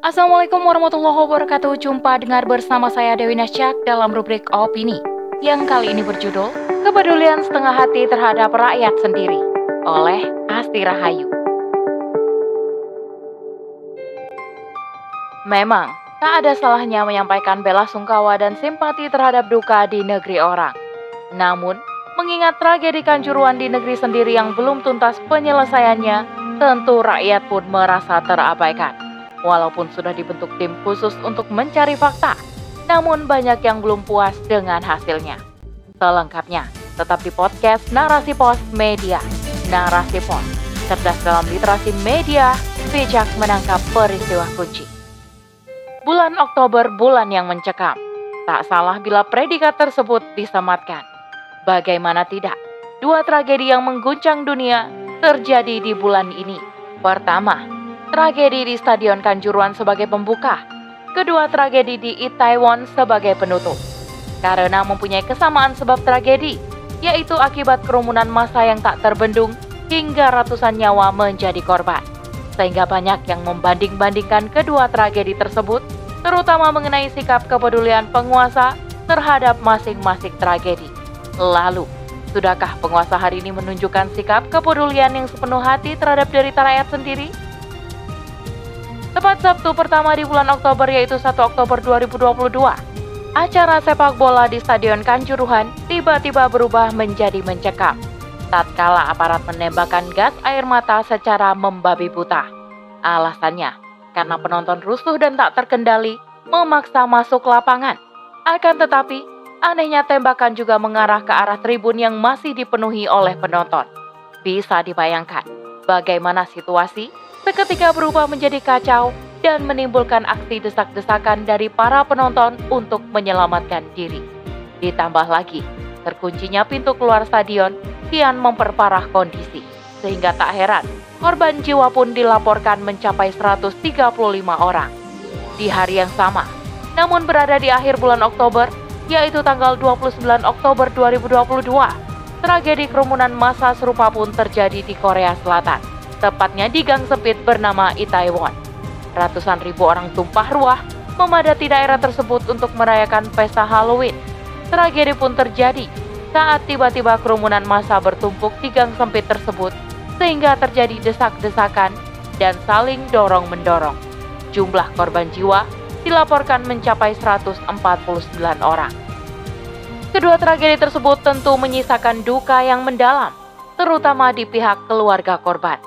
Assalamualaikum warahmatullahi wabarakatuh. Jumpa dengar bersama saya Dewi Nasyak dalam rubrik Opini Yang kali ini berjudul Kepedulian Setengah Hati Terhadap Rakyat Sendiri Oleh Asti Rahayu. Memang, tak ada salahnya menyampaikan bela sungkawa dan simpati terhadap duka di negeri orang. Namun, mengingat tragedi kanjuruan di negeri sendiri yang belum tuntas penyelesaiannya Tentu rakyat pun merasa terabaikan Walaupun sudah dibentuk tim khusus untuk mencari fakta, namun banyak yang belum puas dengan hasilnya. Selengkapnya, tetap di podcast Narasi Pos Media. Narasi Pos, cerdas dalam literasi media, bijak menangkap peristiwa kunci. Bulan Oktober bulan yang mencekam. Tak salah bila predikat tersebut disematkan. Bagaimana tidak, dua tragedi yang mengguncang dunia terjadi di bulan ini. Pertama, tragedi di Stadion Kanjuruan sebagai pembuka, kedua tragedi di Itaewon sebagai penutup. Karena mempunyai kesamaan sebab tragedi, yaitu akibat kerumunan massa yang tak terbendung hingga ratusan nyawa menjadi korban. Sehingga banyak yang membanding-bandingkan kedua tragedi tersebut, terutama mengenai sikap kepedulian penguasa terhadap masing-masing tragedi. Lalu, sudahkah penguasa hari ini menunjukkan sikap kepedulian yang sepenuh hati terhadap derita rakyat sendiri? Tepat Sabtu pertama di bulan Oktober yaitu 1 Oktober 2022, acara sepak bola di Stadion Kanjuruhan tiba-tiba berubah menjadi mencekam. Tatkala aparat menembakkan gas air mata secara membabi buta. Alasannya, karena penonton rusuh dan tak terkendali memaksa masuk lapangan. Akan tetapi, anehnya tembakan juga mengarah ke arah tribun yang masih dipenuhi oleh penonton. Bisa dibayangkan bagaimana situasi seketika berubah menjadi kacau dan menimbulkan aksi desak-desakan dari para penonton untuk menyelamatkan diri. Ditambah lagi, terkuncinya pintu keluar stadion kian memperparah kondisi. Sehingga tak heran, korban jiwa pun dilaporkan mencapai 135 orang. Di hari yang sama, namun berada di akhir bulan Oktober, yaitu tanggal 29 Oktober 2022, tragedi kerumunan massa serupa pun terjadi di Korea Selatan tepatnya di gang sempit bernama Itaewon. Ratusan ribu orang tumpah ruah memadati daerah tersebut untuk merayakan pesta Halloween. Tragedi pun terjadi saat tiba-tiba kerumunan massa bertumpuk di gang sempit tersebut sehingga terjadi desak-desakan dan saling dorong-mendorong. Jumlah korban jiwa dilaporkan mencapai 149 orang. Kedua tragedi tersebut tentu menyisakan duka yang mendalam, terutama di pihak keluarga korban.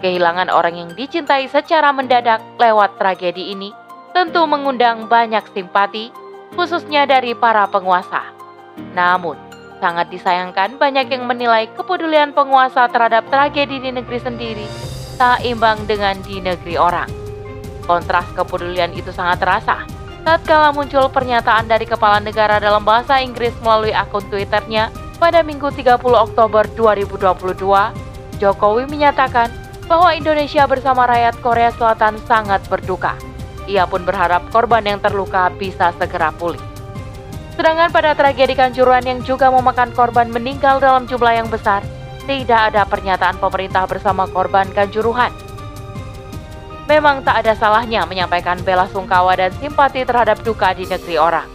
Kehilangan orang yang dicintai secara mendadak lewat tragedi ini tentu mengundang banyak simpati, khususnya dari para penguasa. Namun, sangat disayangkan banyak yang menilai kepedulian penguasa terhadap tragedi di negeri sendiri tak imbang dengan di negeri orang. Kontras kepedulian itu sangat terasa tatkala muncul pernyataan dari kepala negara dalam bahasa Inggris melalui akun Twitternya pada Minggu 30 Oktober 2022, Jokowi menyatakan bahwa Indonesia bersama rakyat Korea Selatan sangat berduka. Ia pun berharap korban yang terluka bisa segera pulih. Sedangkan pada tragedi Kanjuruhan yang juga memakan korban meninggal dalam jumlah yang besar, tidak ada pernyataan pemerintah bersama korban Kanjuruhan. Memang tak ada salahnya menyampaikan bela sungkawa dan simpati terhadap duka di negeri orang.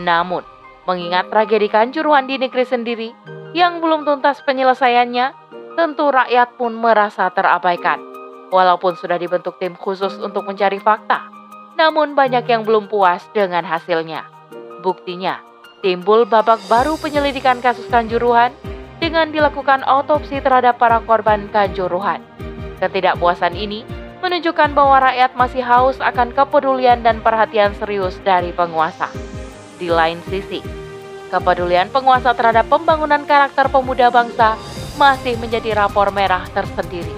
Namun, mengingat tragedi Kanjuruhan di negeri sendiri yang belum tuntas penyelesaiannya, tentu rakyat pun merasa terabaikan. Walaupun sudah dibentuk tim khusus untuk mencari fakta, namun banyak yang belum puas dengan hasilnya. Buktinya, timbul babak baru penyelidikan kasus Kanjuruhan dengan dilakukan otopsi terhadap para korban Kanjuruhan. Ketidakpuasan ini menunjukkan bahwa rakyat masih haus akan kepedulian dan perhatian serius dari penguasa. Di lain sisi, kepedulian penguasa terhadap pembangunan karakter pemuda bangsa masih menjadi rapor merah tersendiri.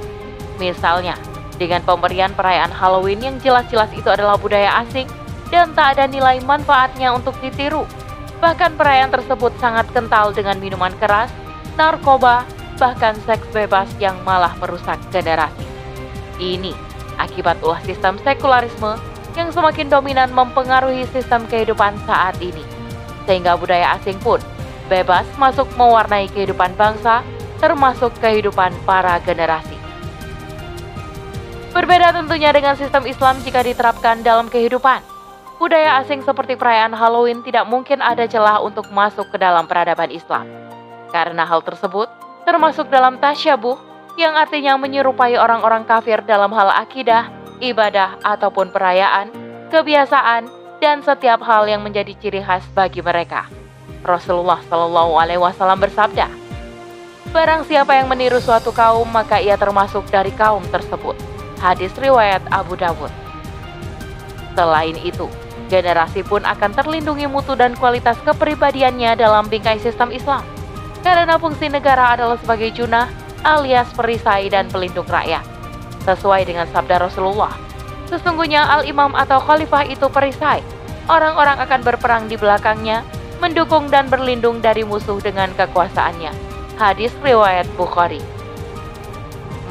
Misalnya, dengan pemberian perayaan Halloween yang jelas-jelas itu adalah budaya asing dan tak ada nilai manfaatnya untuk ditiru. Bahkan perayaan tersebut sangat kental dengan minuman keras, narkoba, bahkan seks bebas yang malah merusak generasi. Ini akibat ulah sistem sekularisme yang semakin dominan mempengaruhi sistem kehidupan saat ini. Sehingga budaya asing pun bebas masuk mewarnai kehidupan bangsa termasuk kehidupan para generasi. Berbeda tentunya dengan sistem Islam jika diterapkan dalam kehidupan. Budaya asing seperti perayaan Halloween tidak mungkin ada celah untuk masuk ke dalam peradaban Islam. Karena hal tersebut termasuk dalam tasyabuh yang artinya menyerupai orang-orang kafir dalam hal akidah, ibadah, ataupun perayaan, kebiasaan, dan setiap hal yang menjadi ciri khas bagi mereka. Rasulullah Shallallahu Alaihi Wasallam bersabda, "Barang siapa yang meniru suatu kaum, maka ia termasuk dari kaum tersebut." Hadis riwayat Abu Dawud. Selain itu, generasi pun akan terlindungi mutu dan kualitas kepribadiannya dalam bingkai sistem Islam. Karena fungsi negara adalah sebagai junah alias perisai dan pelindung rakyat. Sesuai dengan sabda Rasulullah, sesungguhnya al-imam atau khalifah itu perisai. Orang-orang akan berperang di belakangnya, mendukung dan berlindung dari musuh dengan kekuasaannya. Hadis riwayat Bukhari.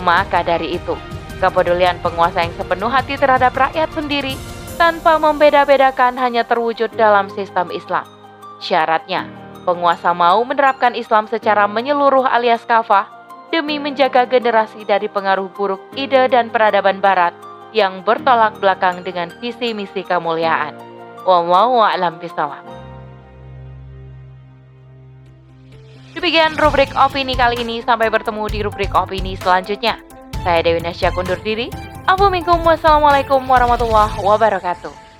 Maka dari itu, Kepedulian penguasa yang sepenuh hati terhadap rakyat sendiri tanpa membeda-bedakan hanya terwujud dalam sistem Islam. Syaratnya, penguasa mau menerapkan Islam secara menyeluruh alias kafah demi menjaga generasi dari pengaruh buruk ide dan peradaban barat yang bertolak belakang dengan visi misi kemuliaan. Wallahu a'lam bishawab. Demikian rubrik opini kali ini. Sampai bertemu di rubrik opini selanjutnya. Saya Dewi Nasya kundur diri. Assalamualaikum warahmatullahi wabarakatuh.